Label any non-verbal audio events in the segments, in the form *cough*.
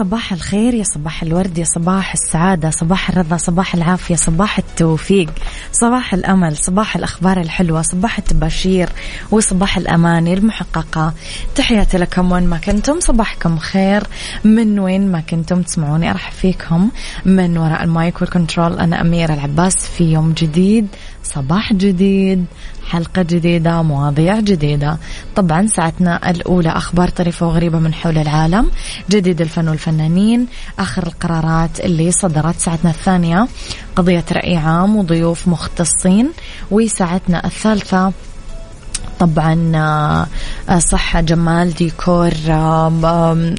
صباح الخير يا صباح الورد يا صباح السعادة صباح الرضا صباح العافية صباح التوفيق صباح الأمل صباح الأخبار الحلوة صباح التباشير وصباح الأماني المحققة. تحياتي لكم وين ما كنتم صباحكم خير. من وين ما كنتم تسمعوني أرحب فيكم. من وراء ال mic وال control أنا أميرة العباس في يوم جديد. صباح جديد حلقة جديدة مواضيع جديدة. طبعا ساعتنا الأولى أخبار طريفة وغريبة من حول العالم. جديد الفن والفنانين آخر القرارات اللي صدرت ساعتنا الثانية. قضية رأي عام وضيوف مختصين. وساعتنا الثالثة طبعا آه، صحة جمال ديكور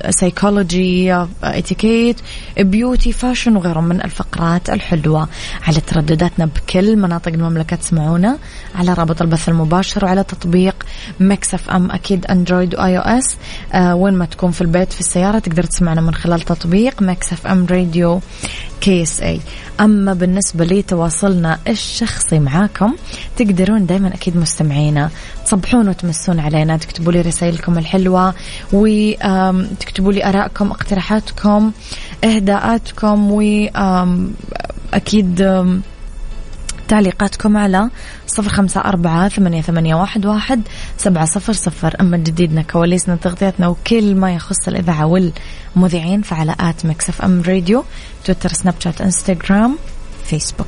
سيكولوجي اتيكيت beauty fashion وغيرهم من الفقرات الحلوة. على تردداتنا بكل مناطق المملكة تسمعونا على رابط البث المباشر وعلى تطبيق Mix FM أكيد Android و iOS آه، وين ما تكون في البيت في السيارة تقدر تسمعنا من خلال تطبيق Mix FM Radio KSA. أما بالنسبة لي تواصلنا الشخصي معاكم تقدرون دائما أكيد مستمعينا تصبحون وتمسون علينا. تكتبوا لي رسائلكم الحلوة وتكتبوا لي آرائكم اقتراحاتكم إهداءاتكم واكيد تعليقاتكم على صفر خمسة أربعة ثمانية, ثمانية واحد, واحد سبعة صفر صفر. أما جديدنا كواليسنا تغطيتنا وكل ما يخص الإذاعة والمذيعين فعلى at Mix FM Radio تويتر سناب شات إنستغرام فيسبوك.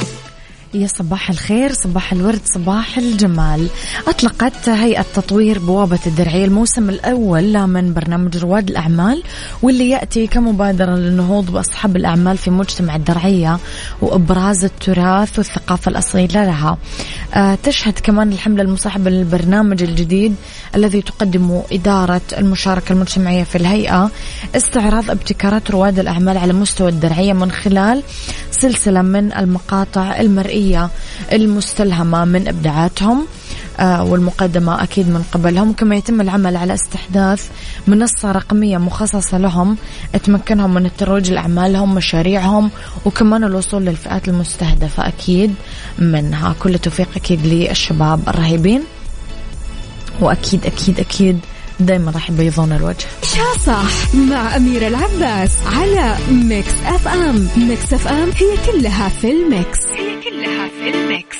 يا صباح الخير صباح الورد صباح الجمال. أطلقت هيئة تطوير بوابة الدرعية الموسم الأول من برنامج رواد الأعمال واللي يأتي كمبادرة للنهوض بأصحاب الأعمال في مجتمع الدرعية وإبراز التراث والثقافة الأصيلة لها. آه، تشهد كمان الحملة المصاحبة للبرنامج الجديد الذي تقدمه إدارة المشاركة المجتمعية في الهيئة. استعراض ابتكارات رواد الأعمال على مستوى الدرعية من خلال سلسلة من المقاطع المرئية المستلهمة من إبداعاتهم آه، والمقدمة أكيد من قبلهم. كما يتم العمل على استحداث منصة رقمية مخصصة لهم تمكنهم من الترويج لأعمالهم مشاريعهم وكمان الوصول للفئات المستهدفة أكيد منها. كل توفيق أكيد للشباب الرهيبين. وأكيد أكيد أكيد دايما راح يبيضون الوجه. عيشها صح مع أميرة العباس على Mix FM Mix FM هي كلها في ال mix. هي كلها في ال mix.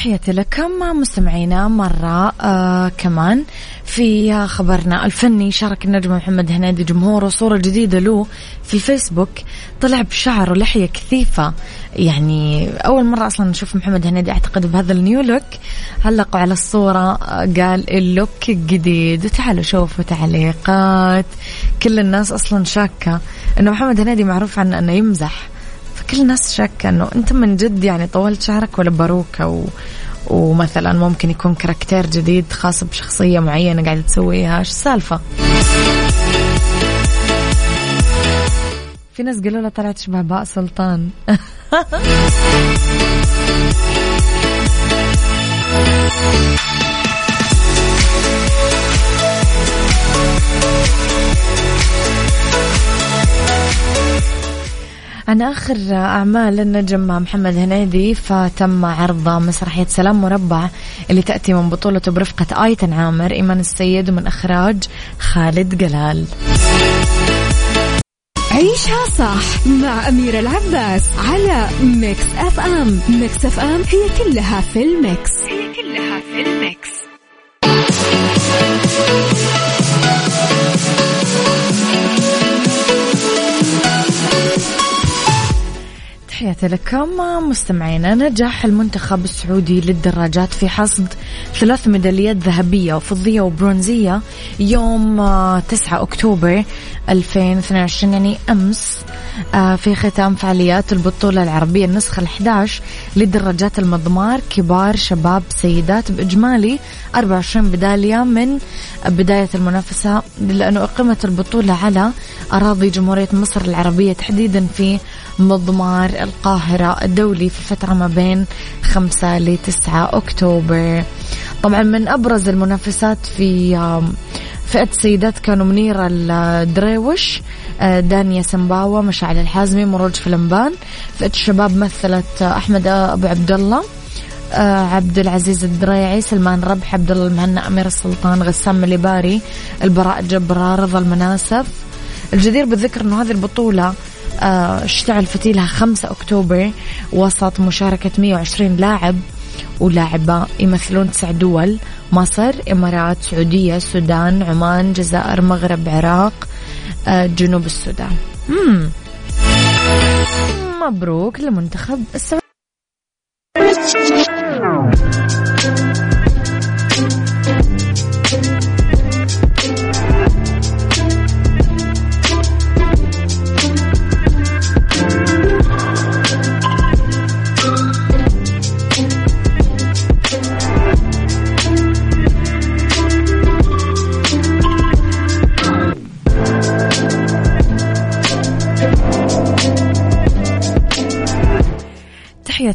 تحياتي لكم مستمعينا مرة آه كمان في خبرنا الفني شارك النجم محمد هنيدي جمهوره صورة جديدة له في الفيسبوك طلع بشعر ولحية كثيفة. يعني أول مرة أصلا نشوف محمد هنيدي أعتقد بهذا ال new look علقوا على الصورة قال ال look الجديد وتعالوا شوفوا تعليقات. كل الناس أصلا شاكة أنه محمد هنيدي معروف عنه أنه يمزح. فكل الناس شاكة أنه أنت من جد يعني طولت شعرك ولا باروكة و... ومثلا ممكن يكون كاركتير جديد خاص بشخصية معينة قاعدة تسويها. إيش السالفة؟ في ناس قالوا له طلعت شبه باء سلطان. *laughs* عن آخر أعمال النجم محمد هنيدي فتم عرض مسرحية سلام مربع اللي تأتي من بطولته برفقة آيتن عامر إيمان السيد ومن إخراج خالد جلال. عيشها صح مع أميرة العباس على Mix FM. Mix FM هي كلها في ال mix. هي كلها في ال mix. تحياتي لكم مستمعينا. نجح المنتخب السعودي للدراجات في حصد ثلاث ميداليات ذهبية وفضية وبرونزية يوم 9 آه، أكتوبر 2022 يعني أمس. في ختام فعاليات البطولة العربية النسخة ال11 للدراجات المضمار كبار شباب سيدات بإجمالي 24 ميدالية من بداية المنافسة لأنه أقيمت البطولة على أراضي جمهورية مصر العربية تحديدا في مضمار القاهرة الدولي في فترة ما بين 5 ل 9 أكتوبر. طبعا من أبرز المنافسات في فئة السيدات كانوا منيرة الدريوش آه، دانيا سمباوة مشاعل الحازمي مروج فلمبان. فئة الشباب مثلت أحمد أبو عبد الله آه، عبد العزيز الدريعي سلمان ربح عبد الله المهنا أمير السلطان غسام مليباري البراء جبرار رضا المناسف الجدير بالذكر أنه هذه البطولة آه، اشتعل فتيلها 5 أكتوبر وسط مشاركة 120 لاعب. ولاعبة يمثلون تسع دول مصر إمارات سعودية السودان عمان جزائر مغرب عراق آه، جنوب السودان مم. مبروك لمنتخب السعودية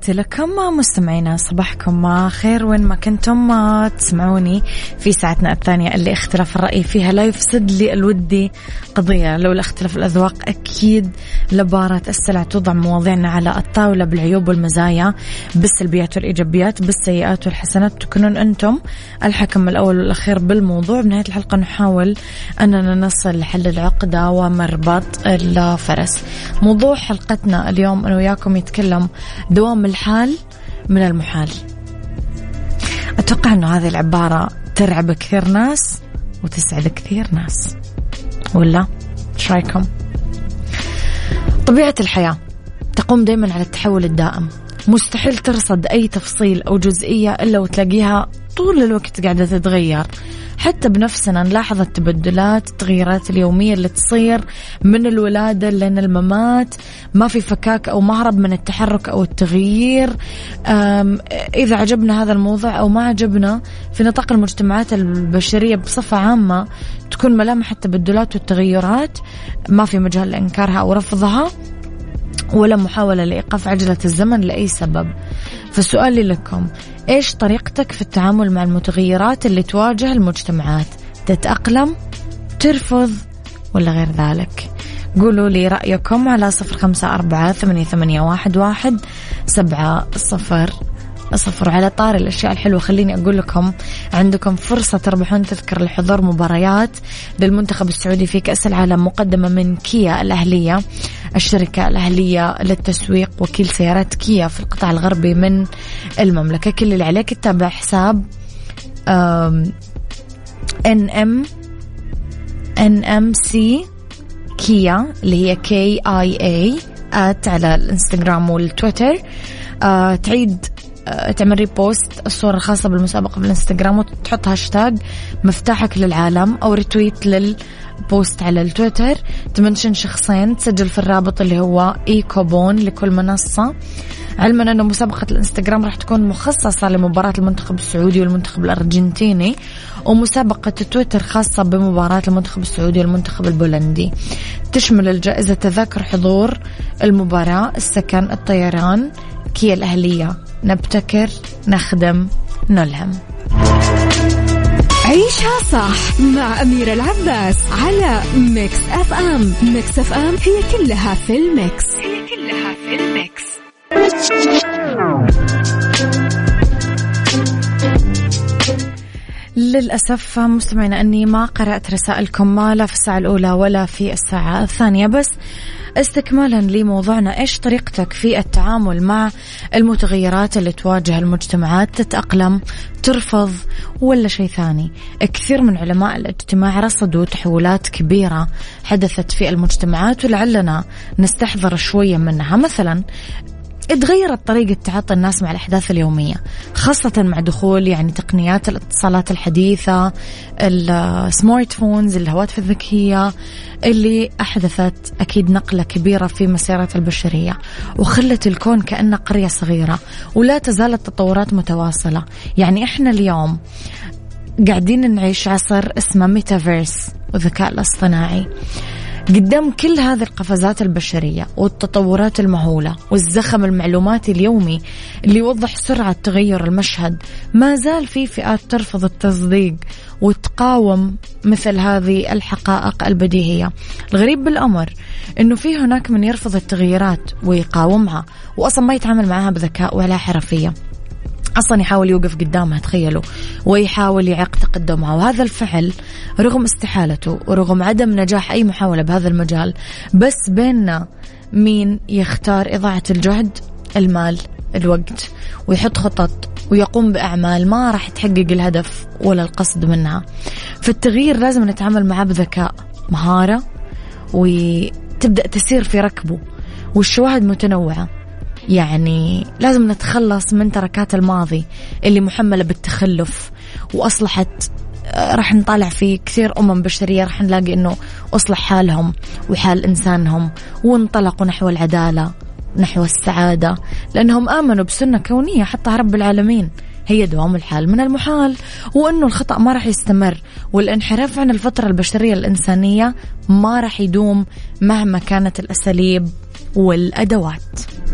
تحياتي لكم مستمعينا صباحكم خير وين ما كنتم تسمعوني في ساعتنا الثانية اللي اختلاف الرأي فيها لا يفسد لي الودي قضية. لولا اختلاف الأذواق أكيد لبارة السلع توضع مواضيعنا على الطاولة بالعيوب والمزايا بالسلبيات والإيجابيات بالسيئات والحسنات. تكونون أنتم الحكم الأول والأخير بالموضوع. بنهاية الحلقة نحاول أننا نصل لحل العقدة ومربط الفرس. موضوع حلقتنا اليوم أنا وياكم يتكلم دوام الحال من المحال. أتوقع أنه هذه العبارة ترعب كثير ناس وتسعد كثير ناس. ولا؟ إيش رأيكم؟ طبيعة الحياة تقوم دائما على التحول الدائم. مستحيل ترصد أي تفصيل أو جزئية إلا وتلاقيها طول الوقت قاعدة تتغير. حتى بنفسنا نلاحظ التبدلات التغييرات اليومية اللي تصير من الولادة لين الممات. ما في فكاك أو مهرب من التحرك أو التغيير. إذا عجبنا هذا الموضوع أو ما عجبنا في نطاق المجتمعات البشرية بصفة عامة تكون ملامح التبدلات والتغيرات ما في مجال لإنكارها أو رفضها ولا محاولة لإيقاف عجلة الزمن لأي سبب. فسؤالي لكم إيش طريقتك في التعامل مع المتغيرات اللي تواجه المجتمعات؟ تتأقلم ترفض ولا غير ذلك؟ قولوا لي رأيكم على صفر خمسة أربعة ثمانية, واحد سبعة صفر. صفر على طار الأشياء الحلوة. خليني أقول لكم عندكم فرصة تربحون تذكر لحضور مباريات للمنتخب السعودي في كأس العالم مقدمة من كيا الأهلية. الشركة الأهلية للتسويق وكيل سيارات كيا في القطاع الغربي من المملكة. كل اللي عليك تتابع حساب NM NMC Kia اللي هي K I A at على الإنستغرام والتويتر. آه تعيد تعمل repost الصورة الخاصة بالمسابقة في الانستغرام وتحط هاشتاج مفتاحك للعالم أو retweet لل post على التويتر. ت mention شخصين تسجل في الرابط اللي هو e-coupon لكل منصة. علما أنه مسابقة الإنستغرام راح تكون مخصصة لمباراة المنتخب السعودي والمنتخب الأرجنتيني ومسابقة تويتر خاصة بمباراة المنتخب السعودي والمنتخب البولندي. تشمل الجائزة تذاكر حضور المباراة السكن الطيران كيا الأهلية. نبتكر نخدم نلهم. عيشها صح مع أميرة العباس على Mix FM. Mix FM هي كلها في ال mix. هي كلها للأسف مستمعينا أني ما قرأت رسائلكم ما لا في الساعة الأولى ولا في الساعة الثانية بس استكمالا لموضوعنا إيش طريقتك في التعامل مع المتغيرات اللي تواجه المجتمعات تتأقلم ترفض ولا شيء ثاني؟ كثير من علماء الاجتماع رصدوا تحولات كبيرة حدثت في المجتمعات ولعلنا نستحضر شوية منها. مثلا تغيرت طريقة تعاطي الناس مع الأحداث اليومية خاصة مع دخول يعني تقنيات الاتصالات الحديثة ال smartphones الهواتف الذكية اللي أحدثت أكيد نقلة كبيرة في مسيرة البشرية وخلت الكون كأنه قرية صغيرة ولا تزال التطورات متواصلة. يعني إحنا اليوم قاعدين نعيش عصر اسمه ميتافيرس والذكاء الاصطناعي. قدام كل هذه القفزات البشرية والتطورات المهولة والزخم المعلوماتي اليومي اللي يوضح سرعة تغير المشهد ما زال في فئات ترفض التصديق وتقاوم مثل هذه الحقائق البديهية. الغريب بالأمر أنه في هناك من يرفض التغييرات ويقاومها وأصلا ما يتعامل معها بذكاء ولا حرفية. أصلا يحاول يوقف قدامها تخيلوا ويحاول يعيق تقدمها وهذا الفعل رغم استحالته ورغم عدم نجاح أي محاولة بهذا المجال بس بيننا مين يختار إضاعة الجهد المال الوقت ويحط خطط ويقوم بأعمال ما راح تحقق الهدف ولا القصد منها. فالتغيير لازم نتعامل معه بذكاء مهارة وتبدأ تسير في ركبه والشواهد متنوعة. يعني لازم نتخلص من تركات الماضي اللي محملة بالتخلف وأصلحت آه، راح نطالع في كثير أمم بشرية راح نلاقي أنه أصلح حالهم وحال إنسانهم وانطلقوا نحو العدالة نحو السعادة لأنهم آمنوا بسنة كونية حطها رب العالمين. هي دوام الحال من المحال وأنه الخطأ ما راح يستمر والانحراف عن الفطرة البشرية الإنسانية ما راح يدوم مهما كانت الأساليب والأدوات.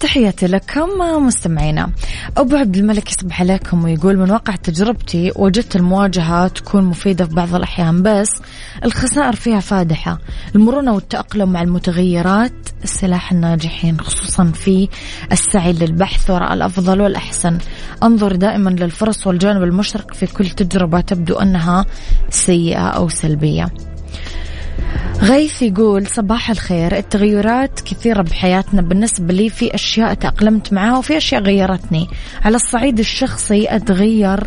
تحياتي لكم مستمعينا. أبو عبد الملك يصبح عليكم ويقول من واقع تجربتي وجدت المواجهة تكون مفيدة في بعض الأحيان بس الخسائر فيها فادحة. المرونة والتأقلم مع المتغيرات السلاح الناجحين خصوصا في السعي للبحث وراء الأفضل والأحسن. أنظر دائما للفرص والجانب المشرق في كل تجربة تبدو أنها سيئة أو سلبية. غيث يقول صباح الخير. التغيرات كثيرة بحياتنا. بالنسبة لي في أشياء تأقلمت معها وفي أشياء غيرتني. على الصعيد الشخصي أتغير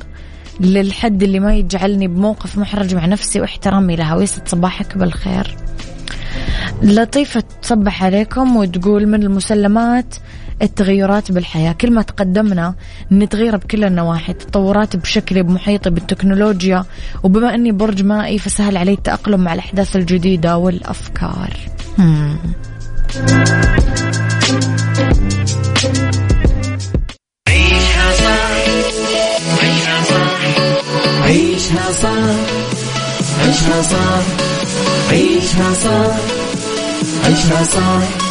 للحد اللي ما يجعلني بموقف محرج مع نفسي واحترامي لها. ويسعد صباحك بالخير. لطيفة تصبح عليكم وتقول من المسلمات التغيرات بالحياة. كل ما تقدمنا نتغير بكل النواحي تطورات بشكلي بمحيطي بالتكنولوجيا وبما أني برج مائي فسهل علي التأقلم مع الأحداث الجديدة والأفكار. عيشها صح عيشها صح عيشها صح عيشها صح عيشها صح عيشها صح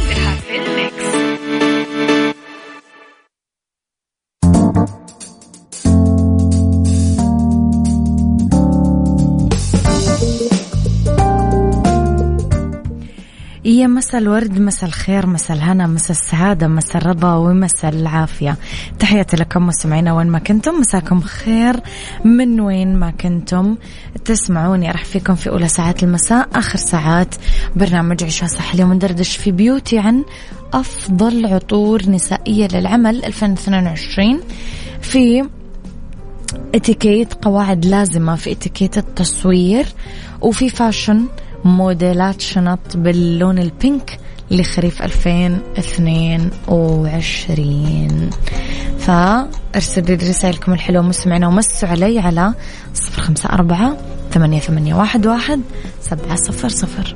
يا مسا الورد مسا الخير مسا الهنا مسا السعادة مسا الرضا ومسا العافية. تحياتي لكم مستمعينا وين ما كنتم. مساكم خير من وين ما كنتم تسمعوني. أرحب فيكم في أولى ساعات المساء آخر ساعات برنامج عيشها صح اليوم ندردش في beauty عن أفضل عطور نسائية للعمل 2022 في إتيكيت قواعد لازمة في إتيكيت التصوير وفي فاشن موديلات شنط باللون البينك لخريف 2022 فارسلوا لي رسائلكم الحلوة مستمعينا ومسوا علي على صفر خمسة أربعة ثمانية, ثمانية واحد, واحد سبعة صفر صفر.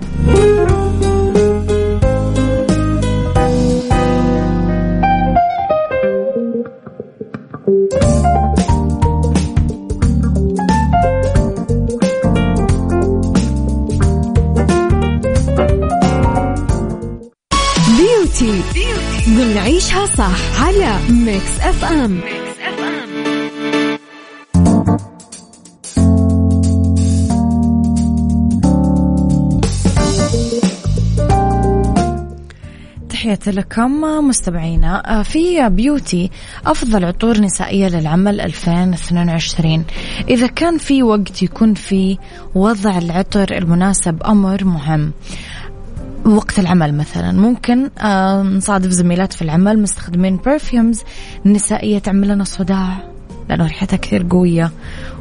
عيشها صح على Mix FM تحياتي لكم مستمعينا. آه، في beauty أفضل عطور نسائية للعمل 2022 إذا كان في وقت يكون في وضع العطر المناسب أمر مهم. وقت العمل مثلا. ممكن نصادف زميلات في العمل مستخدمين perfumes نسائية تعمل لنا صداع لأنه ريحتها كثير قوية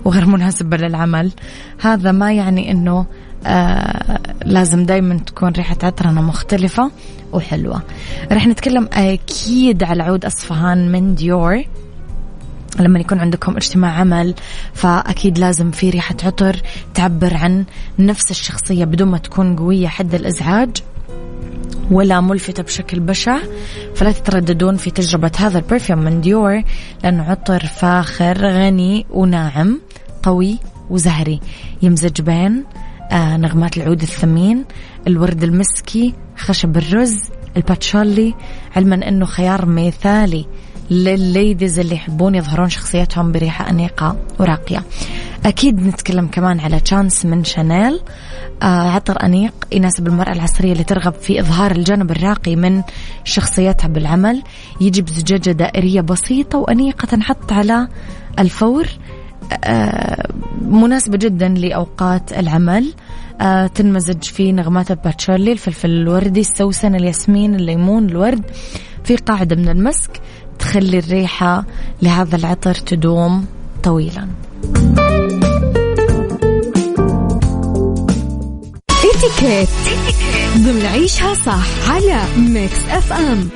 وغير مناسبة للعمل. هذا ما يعني أنه آه لازم دايما تكون ريحة عطرنا مختلفة وحلوة. رح نتكلم أكيد على عود أصفهان من ديور لما يكون عندكم اجتماع عمل فأكيد لازم في ريحة عطر تعبر عن نفس الشخصية بدون ما تكون قوية حد الإزعاج. ولا ملفتة بشكل بشع فلا تترددون في تجربة هذا perfume من ديور لأنه عطر فاخر غني وناعم قوي وزهري. يمزج بين آه نغمات العود الثمين الورد المسكي خشب الأرز الباتشولي علما أنه خيار مثالي للل ladies اللي يحبون يظهرون شخصيتهم بريحة أنيقة وراقية. أكيد نتكلم كمان على تشانس من شانيل آه عطر أنيق يناسب المرأة العصرية اللي ترغب في إظهار الجانب الراقي من شخصيتها بالعمل. يجي بزجاجة دائرية بسيطة وأنيقة تنحط على الفور. آه مناسبة جدا لأوقات العمل. آه تنمزج في نغمات الباتشولي الفلفل الوردي السوسن الياسمين الليمون الورد. في قاعدة من المسك تخلي الريحة لهذا العطر تدوم طويلا. اتيكيت ضمن عيشها صح على ميكس اف ام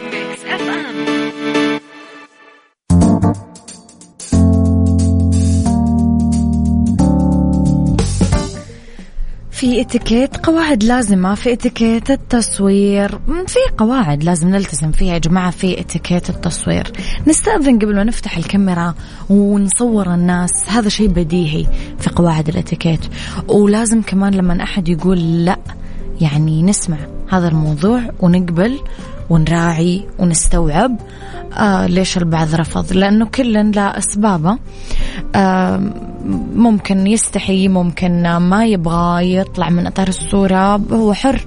في اتيكيت قواعد لازمة في اتيكيت التصوير في قواعد لازم نلتزم فيها يا جماعة في اتيكيت التصوير. نستأذن قبل ما نفتح الكاميرا ونصور الناس هذا شيء بديهي في قواعد الاتيكيت. ولازم كمان لما أحد يقول لا يعني نسمع هذا الموضوع ونقبل ونراعي ونستوعب. آه ليش البعض رفض؟ لأنه كل له أسبابه آه ممكن يستحي ممكن ما يبغى يطلع من إطار الصورة. هو حر.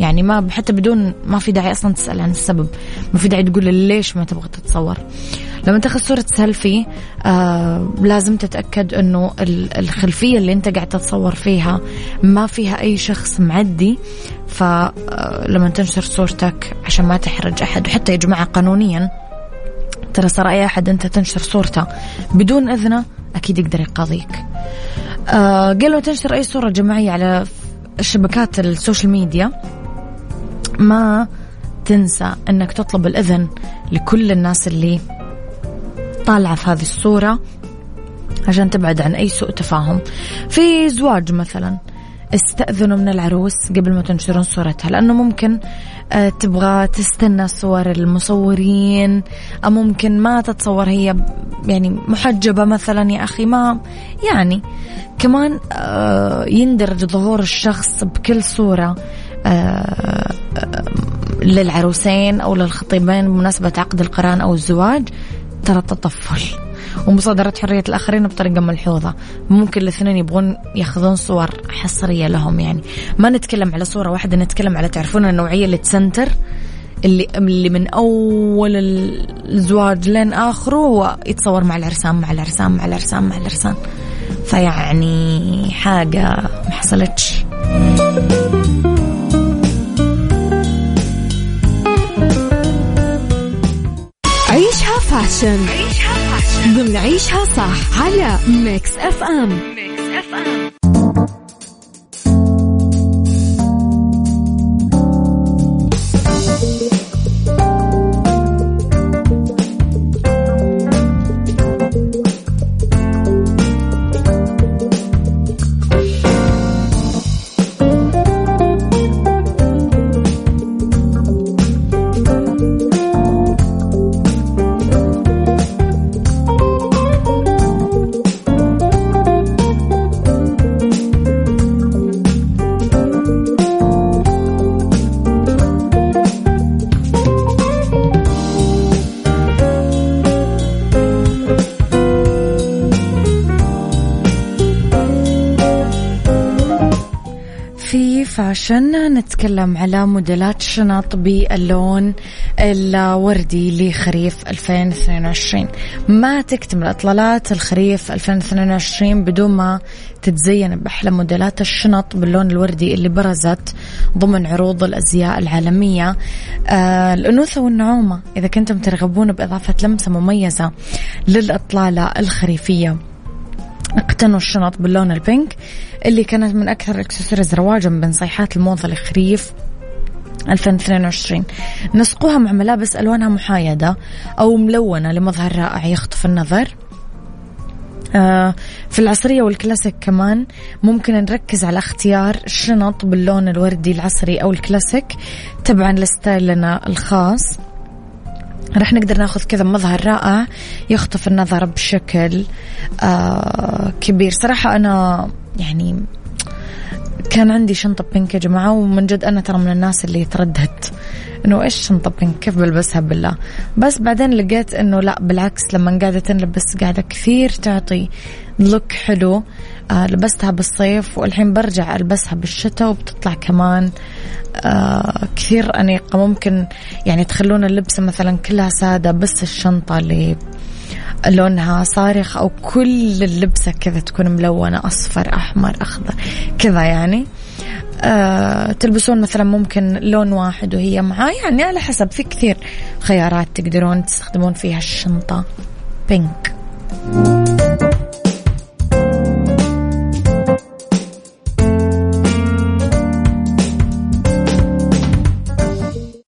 يعني ما حتى بدون ما في داعي أصلا تسأل عن السبب. ما في داعي تقول ليش ما تبغى تتصور. لما تاخذ صورة سيلفي آه لازم تتأكد إنه الخلفية اللي أنت قاعد تتصور فيها ما فيها أي شخص معدي. فلما تنشر صورتك عشان ما تحرج أحد. وحتى يا جماعة قانونيا ترى صار أي أحد أنت تنشر صورته بدون اذنه أكيد يقدر يقاضيك. آه قبل لا تنشر أي صورة جماعية على شبكات ال social media ما تنسى إنك تطلب الأذن لكل الناس اللي طالعه في هذه الصورة عشان تبعد عن أي سوء تفاهم. في زواج مثلا استأذنوا من العروس قبل ما تنشرون صورتها لأنه ممكن آه، تبغى تستنى صور المصورين أو ممكن ما تتصور هي يعني محجبة مثلا يا أخي ما يعني كمان آه، يندرج ظهور الشخص بكل صورة آه، للعروسين أو للخطيبين بمناسبة عقد القران أو الزواج. ترى التطفل ومصادرة حرية الآخرين بطريقة ملحوظة. ممكن الاثنين يبغون ياخذون صور حصرية لهم يعني. ما نتكلم على صورة واحدة نتكلم على تعرفون النوعية اللي تسنتر اللي اللي من أول الزواج لين آخره هو يتصور مع العرسان مع العرسان مع العرسان مع العرسان. فيعني حاجة ما حصلتش. fashion عيشها fashion ضمن عيشها صح على ميكس اف ام ميكس اف ام فاشن نتكلم على موديلات شنط باللون الوردي لخريف 2022 ما تكتمل إطلالات الخريف 2022 بدون ما تتزين بأحلى موديلات الشنط باللون الوردي اللي برزت ضمن عروض الأزياء العالمية. آه الأنوثة والنعومة إذا كنتم ترغبون بإضافة لمسة مميزة للإطلالة الخريفية. اقتنوا الشنط باللون ال pink اللي كانت من أكثر الإكسسوارز رواجا بين صيحات الموضة الخريف 2022 نسقوها مع ملابس ألوانها محايدة أو ملونة لمظهر رائع يخطف النظر. آه، في العصرية والكلاسيك كمان ممكن نركز على اختيار شنط باللون الوردي العصري أو الكلاسيك تبعا ل style نا الخاص. رح نقدر ناخذ كذا مظهر رائع يخطف النظر بشكل آه كبير. صراحة أنا يعني كان عندي شنطة بينك يا جماعة ومن جد أنا ترى من الناس اللي ترددت إنه إيش شنطة بينك كيف بلبسها؟ بالله. بس بعدين لقيت إنه لا بالعكس لما قاعدة تنلبس قاعدة كثير تعطي لوك حلو. آه لبستها بالصيف والحين برجع ألبسها بالشتاء وبتطلع كمان آه كثير أنيقة. ممكن يعني تخلون اللبسة مثلا كلها سادة بس الشنطة اللي لونها صارخ أو كل اللبسة كذا تكون ملونة أصفر أحمر أخضر كذا يعني. آه تلبسون مثلا ممكن لون واحد وهي معاه يعني على حسب في كثير خيارات تقدرون تستخدمون فيها الشنطة. بينك